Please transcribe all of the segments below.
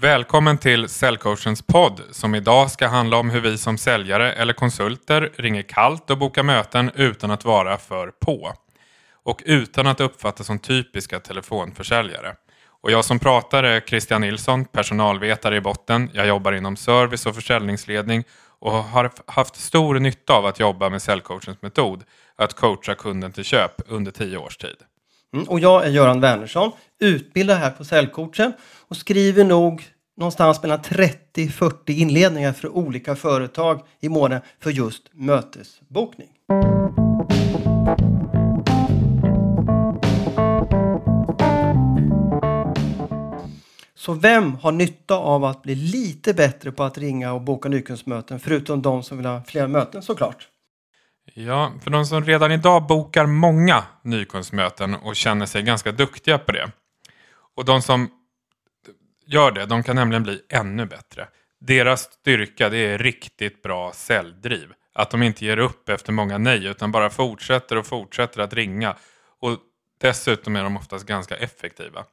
Välkommen till Säljcoachens podd som idag ska handla om hur vi som säljare eller konsulter ringer kallt och bokar möten utan att vara för på. Och utan att uppfattas som typiska telefonförsäljare. Och jag som pratar är Christian Nilsson, personalvetare i botten. Jag jobbar inom service och försäljningsledning och har haft stor nytta av att jobba med säljcoachens metod, att coacha kunden till köp under tio års tid. Mm, och jag är Göran Wernersson, utbildad här på Säljcoachen och skriver nog någonstans mellan 30-40 inledningar för olika företag i månaden för just mötesbokning. Så vem har nytta av att bli lite bättre på att ringa och boka nykundsmöten förutom de som vill ha fler möten såklart? Ja, för de som redan idag bokar många nykundsmöten och känner sig ganska duktiga på det. Och de som gör det, de kan nämligen bli ännu bättre. Deras styrka det är riktigt bra säljdriv. Att de inte ger upp efter många nej utan bara fortsätter och fortsätter att ringa. Och dessutom är de oftast ganska effektiva.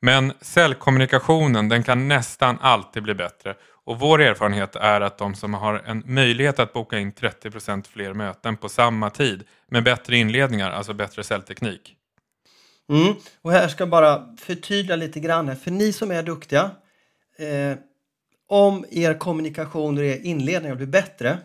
Men säljkommunikationen den kan nästan alltid bli bättre och vår erfarenhet är att de som har en möjlighet att boka in 30% fler möten på samma tid med bättre inledningar, alltså bättre säljteknik. Mm. Och här ska jag bara förtydliga lite grann. För ni som är duktiga, eh, om er kommunikation och er inledningar blir bättre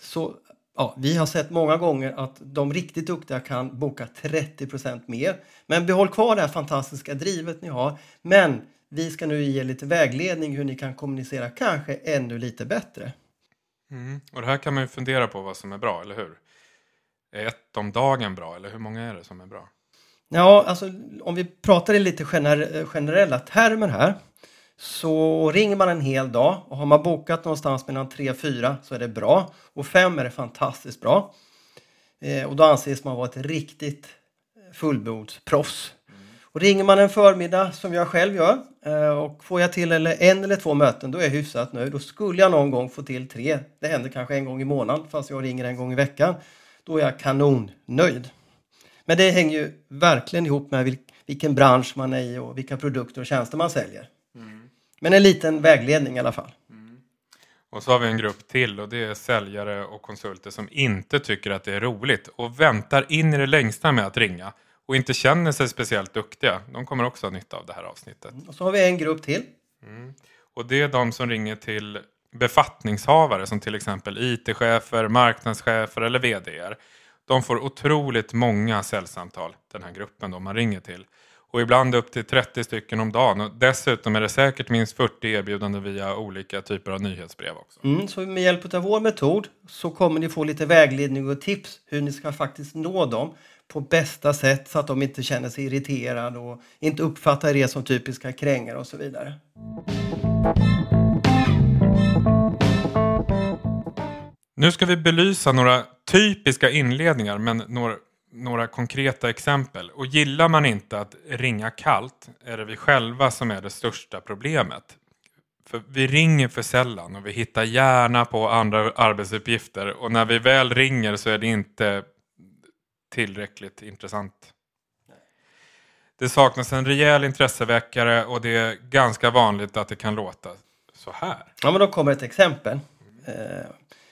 så ja, vi har sett många gånger att de riktigt duktiga kan boka 30% mer. Men behåll kvar det här fantastiska drivet ni har. Men vi ska nu ge lite vägledning hur ni kan kommunicera kanske ännu lite bättre. Mm. Och det här kan man ju fundera på vad som är bra, eller hur? Är ett om dagen bra, eller hur många är det som är bra? Ja, alltså om vi pratar i lite gener generella termer här så ringer man en hel dag och har man bokat någonstans mellan 3 och 4 så är det bra och 5 är det fantastiskt bra. Eh, och då anses man vara ett riktigt fullblodsproffs. Och ringer man en förmiddag som jag själv gör eh, och får jag till en eller två möten då är jag hyfsat nöjd. Då skulle jag någon gång få till tre. Det händer kanske en gång i månaden fast jag ringer en gång i veckan. Då är jag kanonnöjd. Men det hänger ju verkligen ihop med vilken bransch man är i och vilka produkter och tjänster man säljer. Mm. Men en liten vägledning i alla fall. Mm. Och så har vi en grupp till och det är säljare och konsulter som inte tycker att det är roligt och väntar in i det längsta med att ringa och inte känner sig speciellt duktiga. De kommer också ha nytta av det här avsnittet. Och så har vi en grupp till. Mm. Och det är de som ringer till befattningshavare som till exempel IT-chefer, marknadschefer eller VDR. De får otroligt många säljsamtal, den här gruppen då man ringer till. Och ibland upp till 30 stycken om dagen. Och dessutom är det säkert minst 40 erbjudanden via olika typer av nyhetsbrev också. Mm, så med hjälp av vår metod så kommer ni få lite vägledning och tips hur ni ska faktiskt nå dem på bästa sätt så att de inte känner sig irriterade och inte uppfattar er som typiska krängare och så vidare. Nu ska vi belysa några typiska inledningar men några, några konkreta exempel. Och gillar man inte att ringa kallt är det vi själva som är det största problemet. För vi ringer för sällan och vi hittar gärna på andra arbetsuppgifter och när vi väl ringer så är det inte tillräckligt intressant. Det saknas en rejäl intresseväckare och det är ganska vanligt att det kan låta så här. Ja, men då kommer ett exempel. Eh,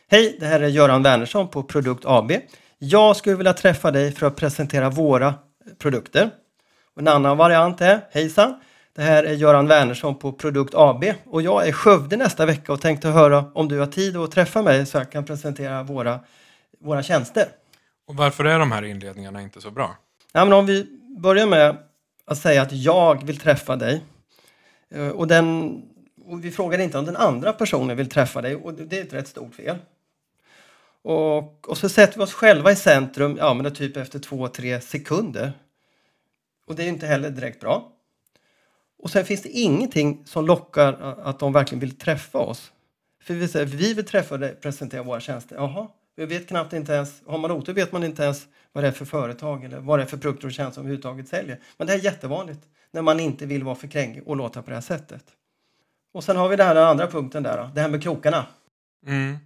Hej, det här är Göran Wernersson på Produkt AB. Jag skulle vilja träffa dig för att presentera våra produkter. Och en annan variant är Hejsan, det här är Göran Wernersson på Produkt AB och jag är i Skövde nästa vecka och tänkte höra om du har tid att träffa mig så jag kan presentera våra, våra tjänster. Och varför är de här inledningarna inte så bra? Ja, men om vi börjar med att säga att jag vill träffa dig. Eh, och, den, och vi frågar inte om den andra personen vill träffa dig och det är ett rätt stort fel. Och, och så sätter vi oss själva i centrum, ja men det typ efter två, tre sekunder. Och det är inte heller direkt bra. Och sen finns det ingenting som lockar att de verkligen vill träffa oss. För vi säger, vi vill träffa dig, presentera våra tjänster. Jaha, vi vet knappt inte ens, har man otur vet man inte ens vad det är för företag eller vad det är för produkter och tjänster som överhuvudtaget säljer. Men det är jättevanligt när man inte vill vara för krängig och låta på det här sättet. Och sen har vi det här den andra punkten där, det här med krokarna. Mm.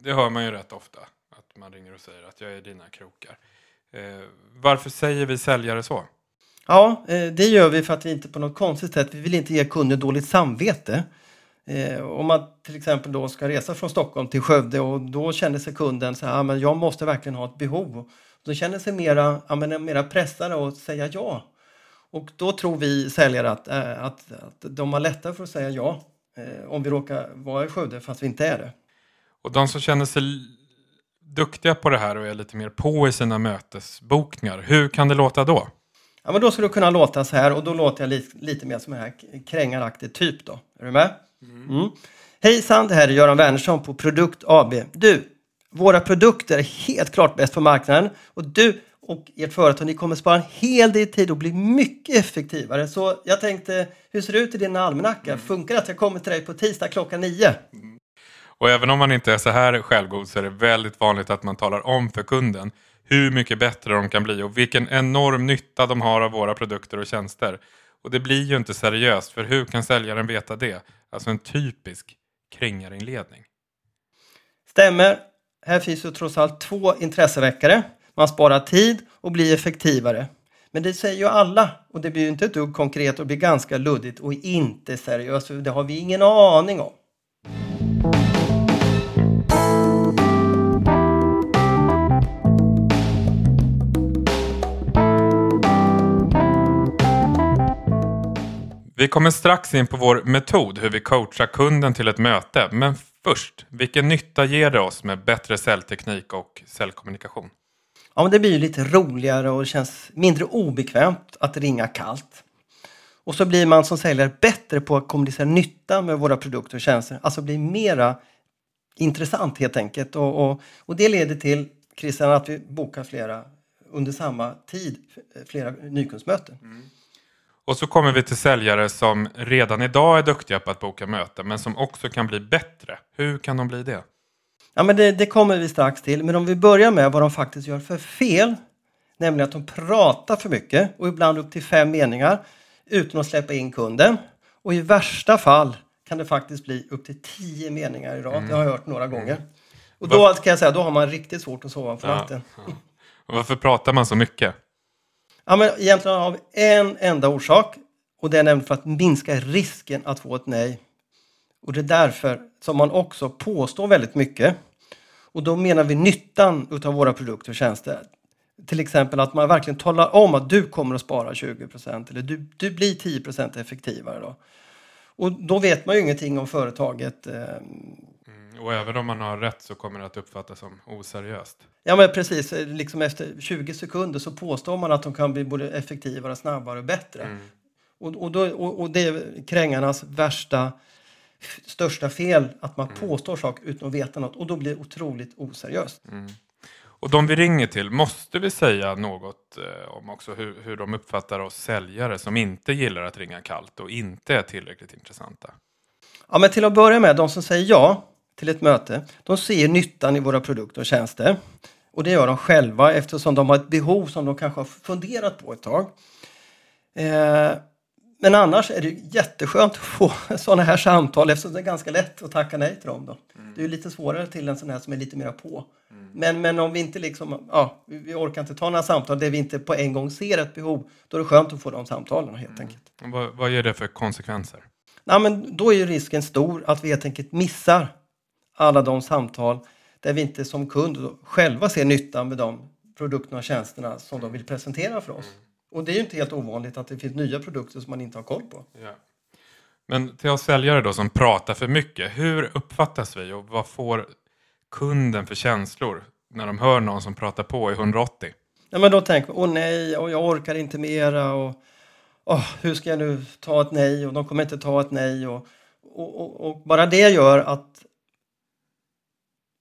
Det hör man ju rätt ofta. Att man ringer och säger att jag är dina krokar. Eh, varför säger vi säljare så? Ja, eh, det gör vi för att vi inte på något konstigt sätt, vi vill inte ge kunden dåligt samvete. Eh, om man till exempel då ska resa från Stockholm till Skövde och då känner sig kunden så här, men jag måste verkligen ha ett behov. Då känner sig mera, ja, men mera pressade att säga ja. Och då tror vi säljare att, äh, att, att de har lättare för att säga ja eh, om vi råkar vara i Skövde fast vi inte är det. Och de som känner sig duktiga på det här och är lite mer på i sina mötesbokningar, hur kan det låta då? Ja, men då ska det kunna låta så här och då låter jag li lite mer som en här krängaraktig typ då. Är du med? Mm. Hejsan, det här är Göran Wernersson på Produkt AB. Du, våra produkter är helt klart bäst på marknaden och du och ert företag, ni kommer spara en hel del tid och bli mycket effektivare. Så jag tänkte, hur ser det ut i din almanacka? Mm. Funkar det att jag kommer till dig på tisdag klockan nio? Mm. Och även om man inte är så här självgod så är det väldigt vanligt att man talar om för kunden hur mycket bättre de kan bli och vilken enorm nytta de har av våra produkter och tjänster. Och det blir ju inte seriöst, för hur kan säljaren veta det? Alltså en typisk krängarinledning. Stämmer. Här finns ju trots allt två intresseväckare. Man sparar tid och blir effektivare. Men det säger ju alla och det blir ju inte ett dugg konkret och blir ganska luddigt och inte seriöst. Det har vi ingen aning om. Vi kommer strax in på vår metod, hur vi coachar kunden till ett möte. Men först, vilken nytta ger det oss med bättre säljteknik och säljkommunikation? Ja, men det blir lite roligare och känns mindre obekvämt att ringa kallt. Och så blir man som säljare bättre på att kommunicera nytta med våra produkter och tjänster. Alltså blir mera intressant helt enkelt. Och, och, och det leder till, Christian, att vi bokar flera under samma tid, flera nykundsmöten. Mm. Och så kommer vi till säljare som redan idag är duktiga på att boka möten men som också kan bli bättre. Hur kan de bli det? Ja, men det, det kommer vi strax till. Men om vi börjar med vad de faktiskt gör för fel. Nämligen att de pratar för mycket och ibland upp till fem meningar utan att släppa in kunden. Och i värsta fall kan det faktiskt bli upp till tio meningar i rad. Mm. Det har jag hört några gånger. Och då ska jag säga, då har man riktigt svårt att sova på natten. Ja. Varför pratar man så mycket? Ja, men egentligen av en enda orsak och det är nämligen för att minska risken att få ett nej. Och det är därför som man också påstår väldigt mycket. Och då menar vi nyttan utav våra produkter och tjänster. Till exempel att man verkligen talar om att du kommer att spara 20% eller du, du blir 10% effektivare. Då. Och då vet man ju ingenting om företaget. Eh, mm, och även om man har rätt så kommer det att uppfattas som oseriöst. Ja men precis, liksom efter 20 sekunder så påstår man att de kan bli både effektivare, snabbare och bättre. Mm. Och, och, då, och, och, det är krängarnas värsta, största fel, att man mm. påstår saker utan att veta något och då blir det otroligt oseriöst. Mm. Och de vi ringer till, måste vi säga något eh, om också hur, hur de uppfattar oss säljare som inte gillar att ringa kallt och inte är tillräckligt intressanta? Ja men till att börja med, de som säger ja, till ett möte. De ser nyttan i våra produkter och tjänster. Och det gör de själva eftersom de har ett behov som de kanske har funderat på ett tag. Eh, men annars är det jätteskönt att få sådana här samtal eftersom det är ganska lätt att tacka nej till dem. Då. Mm. Det är lite svårare till en sån här som är lite mer på. Mm. Men, men om vi inte liksom, ja, vi orkar inte ta några samtal där vi inte på en gång ser ett behov, då är det skönt att få de samtalen helt mm. enkelt. Vad, vad ger det för konsekvenser? Ja, men då är ju risken stor att vi helt enkelt missar alla de samtal där vi inte som kund själva ser nyttan med de produkterna och tjänsterna som de vill presentera för oss. Mm. Och det är ju inte helt ovanligt att det finns nya produkter som man inte har koll på. Ja. Men till oss säljare då som pratar för mycket, hur uppfattas vi och vad får kunden för känslor när de hör någon som pratar på i 180? Ja, men då tänker man, åh nej, och jag orkar inte mera och åh, hur ska jag nu ta ett nej och de kommer inte ta ett nej och, och, och, och bara det gör att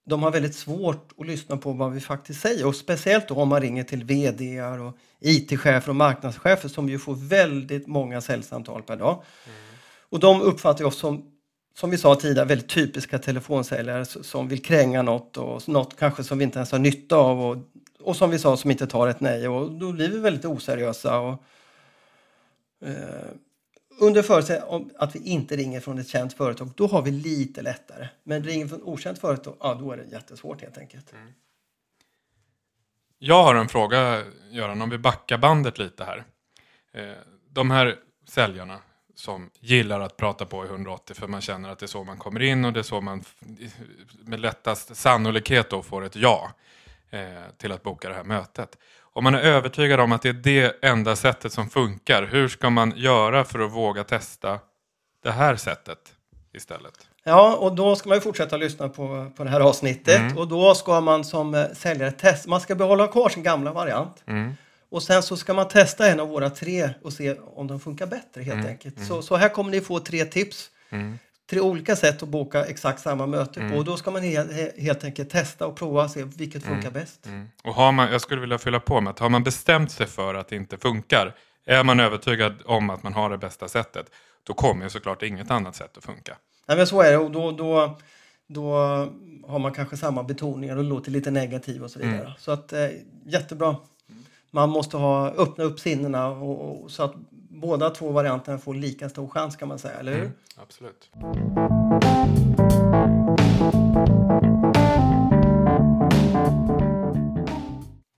de har väldigt svårt att lyssna på vad vi faktiskt säger och speciellt då om man ringer till VD och IT-chefer och marknadschefer som ju får väldigt många säljsamtal per dag. Mm. Och de uppfattar oss som, som vi sa tidigare, väldigt typiska telefonsäljare som vill kränga något och något kanske som vi inte ens har nytta av och, och som vi sa som inte tar ett nej och då blir vi väldigt oseriösa. Och, eh, under förutsättning att vi inte ringer från ett känt företag, då har vi lite lättare. Men ringer från ett okänt företag, ja då är det jättesvårt helt enkelt. Mm. Jag har en fråga, Göran, om vi backar bandet lite här. Eh, de här säljarna som gillar att prata på i 180 för man känner att det är så man kommer in och det är så man med lättast sannolikhet då får ett ja eh, till att boka det här mötet. Om man är övertygad om att det är det enda sättet som funkar, hur ska man göra för att våga testa det här sättet istället? Ja, och då ska man ju fortsätta lyssna på, på det här avsnittet Mm. och då ska man som eh, säljare testa, man ska behålla kvar sin gamla variant Mm. och sen så ska man testa en av våra tre och se om de funkar bättre helt enkelt. Så, så här kommer ni få tre tips. Mm. Tre olika sätt att boka exakt samma möte på och då ska man he, he, helt enkelt testa och prova och se vilket funkar bäst. Mm. Och har man, jag skulle vilja fylla på med att har man bestämt sig för att det inte funkar, är man övertygad om att man har det bästa sättet, då kommer ju såklart inget annat sätt att funka. Nej men så är det och då, då, då har man kanske samma betoningar och låter lite negativ och så vidare. Mm. Så att eh, jättebra. Man måste ha, öppna upp sinnena och, och, så att båda två varianterna får lika stor chans kan man säga, eller hur? Mm. Absolut.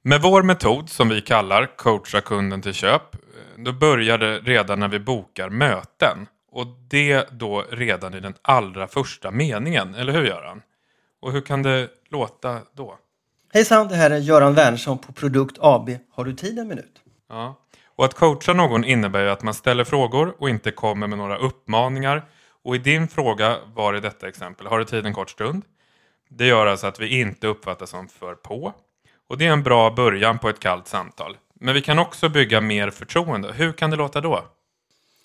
Med vår metod som vi kallar coacha kunden till köp, eh, då börjar det redan när vi bokar möten. Och det då redan i den allra första meningen, eller hur Göran? Och hur kan det låta då? Hejsan, det här är Göran Wernersson på Produkt AB. Har du tid en minut? Ja. Och att coacha någon innebär ju att man ställer frågor och inte kommer med några uppmaningar. Och i din fråga var det detta exempel, har du tid en kort stund? Det gör alltså att vi inte uppfattas som för på. Och det är en bra början på ett kallt samtal. Men vi kan också bygga mer förtroende. Hur kan det låta då?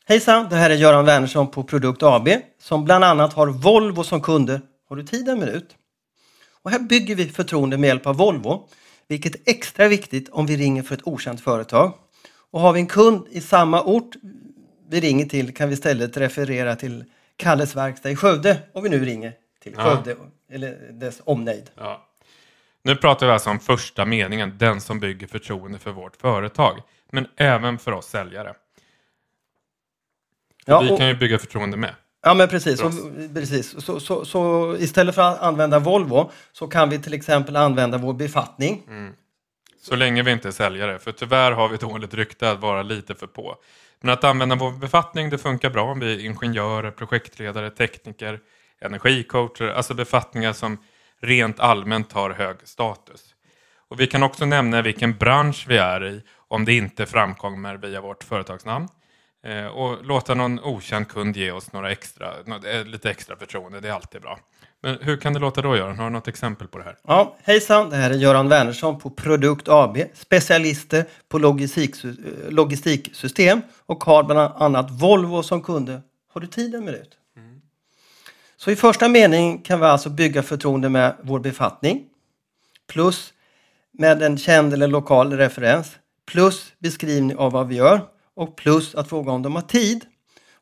Hejsan, det här är Göran Wernersson på Produkt AB som bland annat har Volvo som kunder. Har du tid en minut? Och här bygger vi förtroende med hjälp av Volvo, vilket är extra viktigt om vi ringer för ett okänt företag. Och har vi en kund i samma ort vi ringer till kan vi istället referera till Kalles verkstad i Skövde om vi nu ringer till Ja. Skövde eller dess omnejd. Ja. Nu pratar vi alltså om första meningen, den som bygger förtroende för vårt företag. Men även för oss säljare. Ja, vi och- kan ju bygga förtroende med. Ja men precis. Och, precis. Så, så, så istället för att använda Volvo så kan vi till exempel använda vår befattning. Så länge vi inte är säljare, för tyvärr har vi dåligt rykte att vara lite för på. Men att använda vår befattning, det funkar bra om vi är ingenjörer, projektledare, tekniker, energicoacher, alltså befattningar som rent allmänt har hög status. Och vi kan också nämna vilken bransch vi är i om det inte framkommer via vårt företagsnamn. Eh, och låta någon okänd kund ge oss några extra, eh, lite extra förtroende, det är alltid bra. Men hur kan det låta då Göran? Har du något exempel på det här? Ja, hejsan, det här är Göran Wernersson på Produkt AB, specialister på eh, logistiksystem och har bland annat Volvo som kunder. Har du tid en minut? Så i första meningen kan vi alltså bygga förtroende med vår befattning plus med en känd eller lokal referens plus beskrivning av vad vi gör och plus att fråga om de har tid.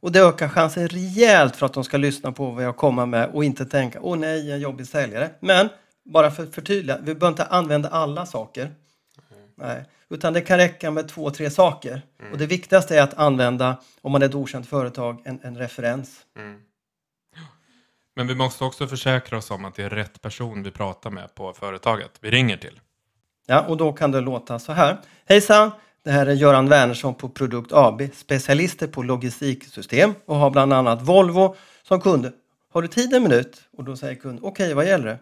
Och det ökar chansen rejält för att de ska lyssna på vad jag kommer med och inte tänka åh nej, en jobbig säljare. Men bara för att förtydliga, vi behöver inte använda alla saker. Nej. Utan det kan räcka med två, tre saker. Och det viktigaste är att använda, om man är ett okänt företag, en, en referens. Men vi måste också försäkra oss om att det är rätt person vi pratar med på företaget vi ringer till. Ja, och då kan det låta så här. Hejsan! Det här är Göran Wernersson på Produkt AB, specialister på logistiksystem och har bland annat Volvo som kund. Har du tid en minut? Och då säger kunden, okej, vad gäller det?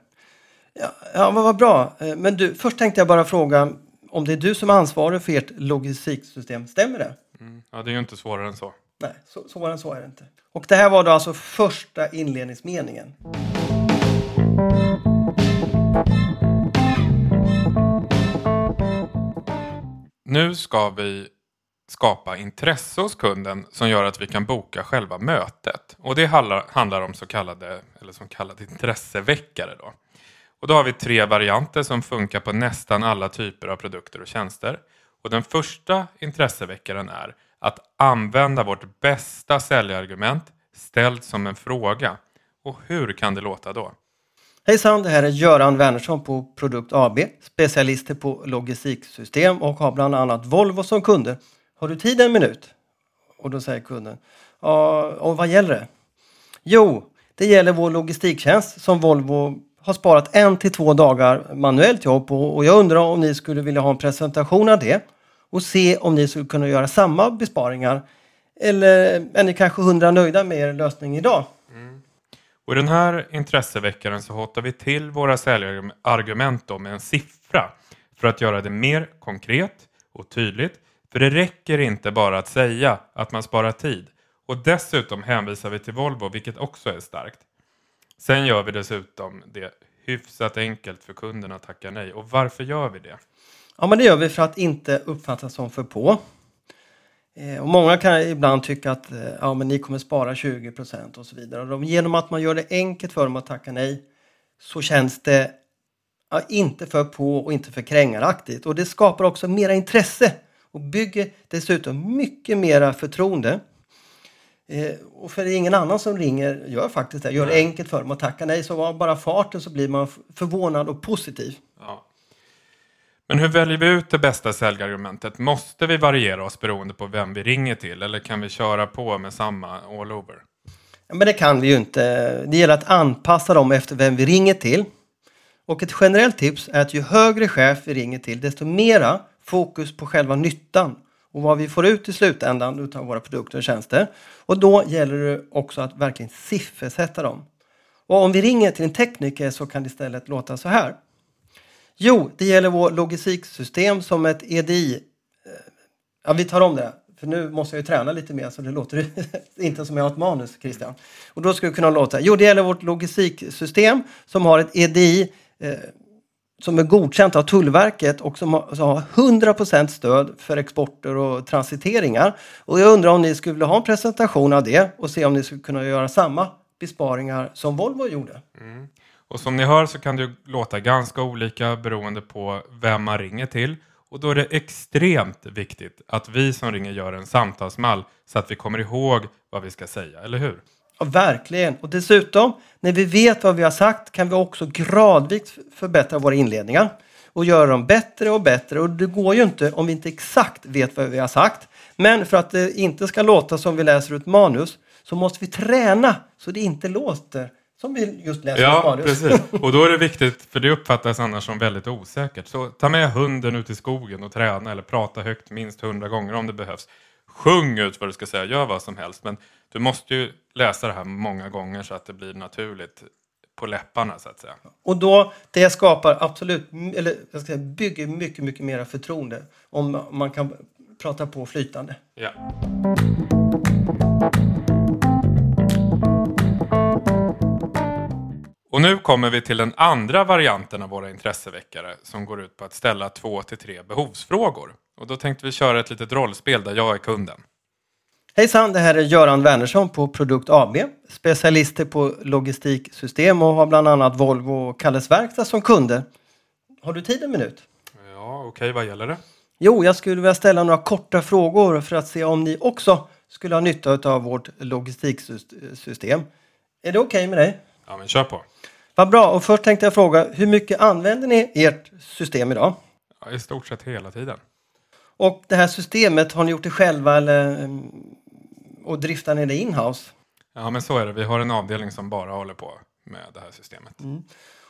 Ja, ja vad, bra. Eh, Men du, först tänkte jag bara fråga om det är du som är ansvarig för ert logistiksystem. Stämmer det? Ja, det är ju inte svårare än så. Nej, så, var det, så är det inte. Och det här var då alltså första inledningsmeningen. Nu ska vi skapa intresse hos kunden som gör att vi kan boka själva mötet. Och det handlar, handlar om så kallade, eller som kallade intresseväckare. Då. Och då har vi tre varianter som funkar på nästan alla typer av produkter och tjänster. Och den första intresseväckaren är att använda vårt bästa säljargument ställt som en fråga. Och hur kan det låta då? Hejsan, det här är Göran Wernersson på Produkt AB, specialister på logistiksystem och har bland annat Volvo som kunder. Har du tid en minut? Och då säger kunden, ja, och vad gäller det? Jo, det gäller vår logistiktjänst som Volvo har sparat en till två dagar manuellt jobb på och jag undrar om ni skulle vilja ha en presentation av det och se om ni skulle kunna göra samma besparingar. Eller är ni kanske hundra nöjda med er lösning idag? Och i den här intresseveckaren så hotar vi till våra säljargument då med en siffra för att göra det mer konkret och tydligt. För det räcker inte bara att säga att man sparar tid. Och dessutom hänvisar vi till Volvo, vilket också är starkt. Sen gör vi dessutom det hyfsat enkelt för kunderna att tacka nej. Och varför gör vi det? Ja, men det gör vi för att inte uppfattas som för på. Eh, och många kan ibland tycka att eh, ja, men ni kommer spara 20% och så vidare. Och de, genom att man gör det enkelt för dem att tacka nej så känns det ja, inte för på och inte för krängaraktigt. Och det skapar också mera intresse och bygger dessutom mycket mera förtroende. Eh, och för det är ingen annan som ringer gör faktiskt det. Gör det enkelt för dem att tacka nej. Så av bara farten så blir man förvånad och positiv. Men hur väljer vi ut det bästa säljargumentet? Måste vi variera oss beroende på vem vi ringer till eller kan vi köra på med samma all over? Men det kan vi ju inte. Det gäller att anpassa dem efter vem vi ringer till. Och ett generellt tips är att ju högre chef vi ringer till, desto mera fokus på själva nyttan och vad vi får ut i slutändan av våra produkter och tjänster. Och då gäller det också att verkligen siffersätta dem. Och om vi ringer till en tekniker så kan det istället låta så här. Jo, det gäller vårt logistiksystem som ett EDI. Eh, ja, vi tar om det. För nu måste jag ju träna lite mer så det låter inte som jag har ett manus, Christian. Och då skulle det kunna låta. Jo, det gäller vårt logistiksystem som har ett EDI eh, som är godkänt av Tullverket och som har, som har 100% stöd för exporter och transiteringar. Och jag undrar om ni skulle vilja ha en presentation av det och se om ni skulle kunna göra samma besparingar som Volvo gjorde. Mm. Och som ni hör så kan det ju låta ganska olika beroende på vem man ringer till. Och då är det extremt viktigt att vi som ringer gör en samtalsmall så att vi kommer ihåg vad vi ska säga, eller hur? Ja, verkligen. Och dessutom, när vi vet vad vi har sagt kan vi också gradvis förbättra våra inledningar och göra dem bättre och bättre. Och det går ju inte om vi inte exakt vet vad vi har sagt. Men för att det inte ska låta som vi läser ut manus så måste vi träna så det inte låter som vi just ut Ja, manus. precis. Och då är det viktigt, för det uppfattas annars som väldigt osäkert. Så ta med hunden ut i skogen och träna eller prata högt minst hundra gånger om det behövs. Sjung ut vad du ska säga, gör vad som helst. Men du måste ju läsa det här många gånger så att det blir naturligt på läpparna så att säga. Och då, det skapar absolut, eller jag ska säga, bygger mycket, mycket mera förtroende om man kan prata på flytande. Ja. Och nu kommer vi till den andra varianten av våra intresseväckare som går ut på att ställa två till tre behovsfrågor. Och då tänkte vi köra ett litet rollspel där jag är kunden. Hejsan, det här är Göran Wernersson på Produkt AB. Specialister på logistiksystem och har bland annat Volvo och Kalles Verkstad som kunder. Har du tid en minut? Ja, okej, vad gäller det? Jo, jag skulle vilja ställa några korta frågor för att se om ni också skulle ha nytta av vårt logistiksystem. Är det okej med dig? Ja, men kör på. Vad bra. Och först tänkte jag fråga, hur mycket använder ni ert system idag? Ja, I stort sett hela tiden. Och det här systemet, har ni gjort det själva eller, mm, och driftar ni det inhouse? Ja, men så är det. Vi har en avdelning som bara håller på med det här systemet.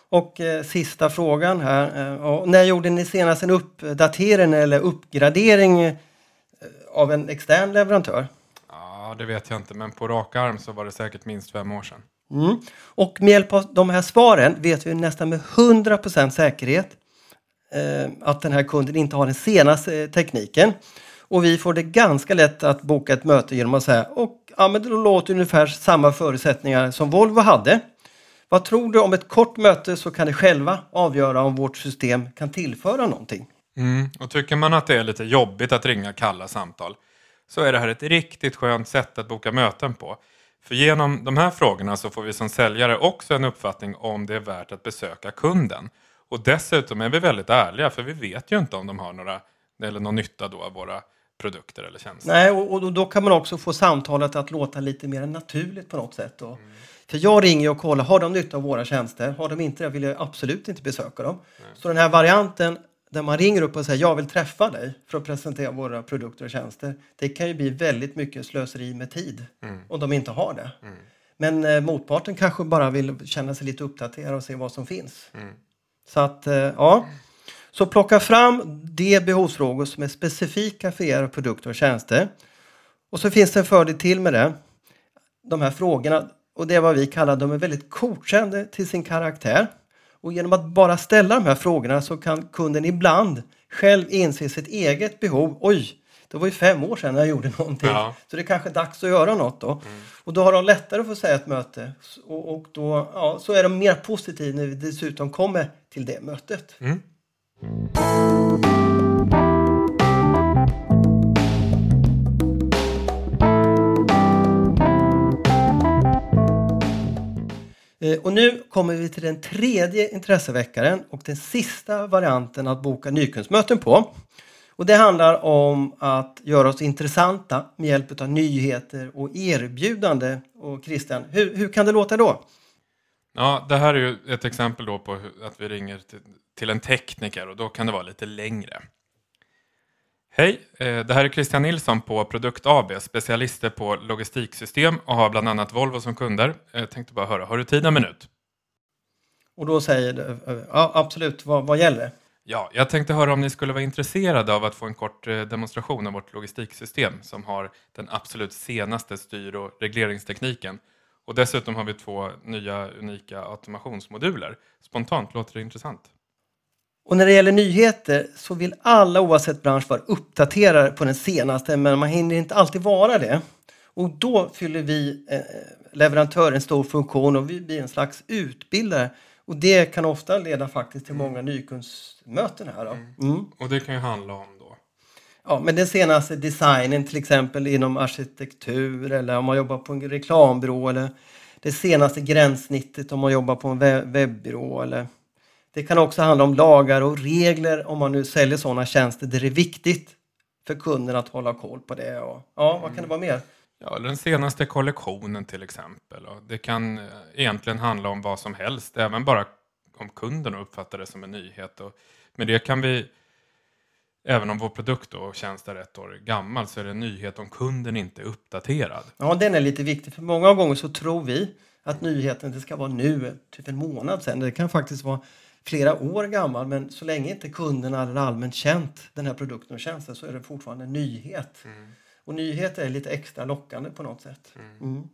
Och eh, sista frågan här. Eh, när gjorde ni senast en uppdatering eller uppgradering eh, av en extern leverantör? Ja, det vet jag inte, men på rak arm så var det säkert minst fem år sedan. Mm. Och med hjälp av de här svaren vet vi nästan med 100% säkerhet eh, att den här kunden inte har den senaste eh, tekniken. Och vi får det ganska lätt att boka ett möte genom att säga och ja, men det låter ungefär samma förutsättningar som Volvo hade. Vad tror du om ett kort möte så kan ni själva avgöra om vårt system kan tillföra någonting. Mm. Och tycker man att det är lite jobbigt att ringa kalla samtal så är det här ett riktigt skönt sätt att boka möten på. För genom de här frågorna så får vi som säljare också en uppfattning om det är värt att besöka kunden. Och dessutom är vi väldigt ärliga för vi vet ju inte om de har några, eller någon nytta då av våra produkter eller tjänster. Nej, och, och då kan man också få samtalet att låta lite mer naturligt på något sätt. Och, För jag ringer och kollar, har de nytta av våra tjänster? Har de inte det vill jag absolut inte besöka dem. Så den här varianten där man ringer upp och säger jag vill träffa dig för att presentera våra produkter och tjänster. Det kan ju bli väldigt mycket slöseri med tid om de inte har det. Men eh, motparten kanske bara vill känna sig lite uppdaterad och se vad som finns. Så att, eh, ja. Så plocka fram de behovsfrågor som är specifika för era produkter och tjänster. Och så finns det en fördel till med det. De här frågorna, och det är vad vi kallar, de är väldigt coachande till sin karaktär. Och genom att bara ställa de här frågorna så kan kunden ibland själv inse sitt eget behov. Oj, det var ju fem år sedan jag gjorde någonting. Ja. Så det är kanske dags att göra något då. Mm. Och då har de lättare att få säga ett möte. Och, och då ja, så är de mer positiva när vi dessutom kommer till det mötet. Mm. Eh, och nu kommer vi till den tredje intresseväckaren och den sista varianten att boka nykundsmöten på. Och det handlar om att göra oss intressanta med hjälp av nyheter och erbjudande. Och Christian, hur, hur kan det låta då? Ja, det här är ju ett exempel då på att vi ringer till, till en tekniker och då kan det vara lite längre. Hej, eh, det här är Christian Nilsson på Produkt AB, specialister på logistiksystem och har bland annat Volvo som kunder. Jag tänkte bara höra, har du tid en minut? Och då säger det, eh, ja absolut, vad, vad gäller det? Ja, jag tänkte höra om ni skulle vara intresserade av att få en kort eh, demonstration av vårt logistiksystem som har den absolut senaste styr och regleringstekniken. Och dessutom har vi två nya unika automationsmoduler. Spontant låter det intressant. Och när det gäller nyheter så vill alla oavsett bransch vara uppdaterade på den senaste men man hinner inte alltid vara det. Och då fyller vi eh, leverantör en stor funktion och vi blir en slags utbildare. Och det kan ofta leda faktiskt till många nykundsmöten här. Då. Mm. Och det kan ju handla om då Ja, men den senaste designen till exempel inom arkitektur eller om man jobbar på en reklambyrå eller det senaste gränssnittet om man jobbar på en we- webbyrå eller det kan också handla om lagar och regler om man nu säljer sådana tjänster där det är viktigt för kunden att hålla koll på det. Och, ja, vad kan det vara mer? Ja, den senaste kollektionen till exempel. Det kan eh, egentligen handla om vad som helst, även bara om kunden uppfattar det som en nyhet. Och med det kan vi, även om vår produkt och tjänst är ett år gammal, så är det en nyhet om kunden inte är uppdaterad. Ja, den är lite viktig för många gånger så tror vi att nyheten det ska vara nu, typ en månad sedan. Det kan faktiskt vara flera år gammal men så länge inte kunderna eller allmänt känt den här produkten och tjänsten så är det fortfarande en nyhet. Och nyheter är lite extra lockande på något sätt. Mm.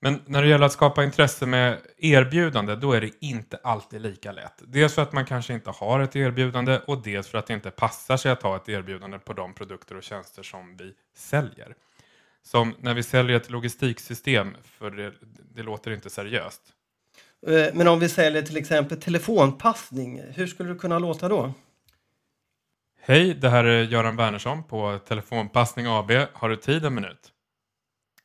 Men när det gäller att skapa intresse med erbjudande, då är det inte alltid lika lätt. Dels för att man kanske inte har ett erbjudande och dels för att det inte passar sig att ha ett erbjudande på de produkter och tjänster som vi säljer. Som när vi säljer ett logistiksystem, för det, det låter inte seriöst. Eh, Men om vi säljer till exempel telefonpassning, hur skulle det kunna låta då? Hej, det här är Göran Wernersson på Telefonpassning AB. Har du tid en minut?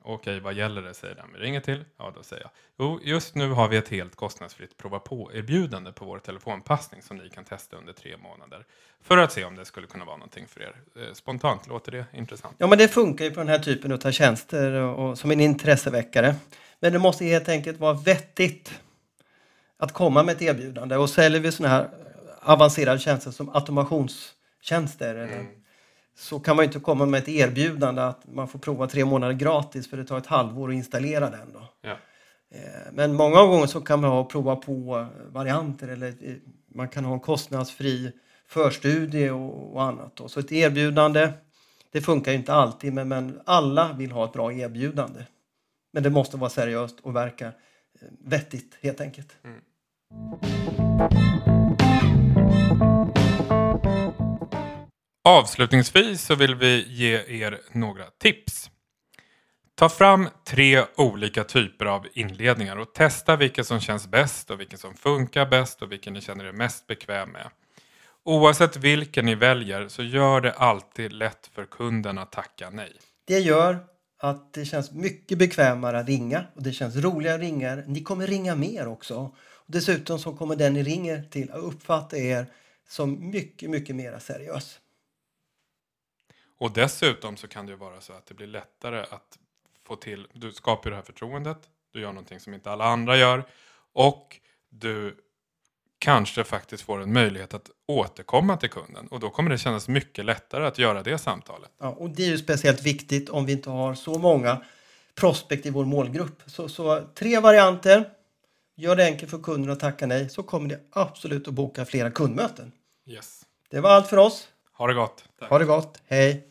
Okej, vad gäller det? säger den vi ringer till. Ja, då säger jag. Jo, just nu har vi ett helt kostnadsfritt prova på-erbjudande på vår telefonpassning som ni kan testa under tre månader. För att se om det skulle kunna vara någonting för er. Eh, Spontant, låter det intressant? Ja, men det funkar ju på den här typen av tjänster och, och som en intresseväckare. Men det måste helt enkelt vara vettigt att komma med ett erbjudande. Och säljer vi sådana här avancerade tjänster som automationstjänster eller, så kan man inte komma med ett erbjudande att man får prova tre månader gratis för det tar ett halvår att installera den. Då. Ja. Eh, Men många gånger så kan man ha prova på varianter eller eh, man kan ha en kostnadsfri förstudie och, och annat. Då. Så ett erbjudande, det funkar ju inte alltid men, men alla vill ha ett bra erbjudande. Men det måste vara seriöst och verka vettigt helt enkelt. Avslutningsvis så vill vi ge er några tips. Ta fram tre olika typer av inledningar och testa vilken som känns bäst och vilken som funkar bäst och vilken ni känner er mest bekväm med. Oavsett vilken ni väljer så gör det alltid lätt för kunden att tacka nej. Det gör att det känns mycket bekvämare att ringa och det känns roligare att ringa. Ni kommer ringa mer också. Och dessutom så kommer den ni ringer till att uppfatta er som mycket, mycket mer seriös. Och dessutom så kan det ju vara så att det blir lättare att få till, du skapar ju det här förtroendet, du gör någonting som inte alla andra gör och du kanske faktiskt får en möjlighet att återkomma till kunden och då kommer det kännas mycket lättare att göra det samtalet. Ja, och det är ju speciellt viktigt om vi inte har så många prospekt i vår målgrupp. Så, så tre varianter. Gör det enkelt för kunden att tacka nej så kommer det absolut att boka flera kundmöten. Yes. Det var allt för oss. Ha det gott. Ha det gott. Hej!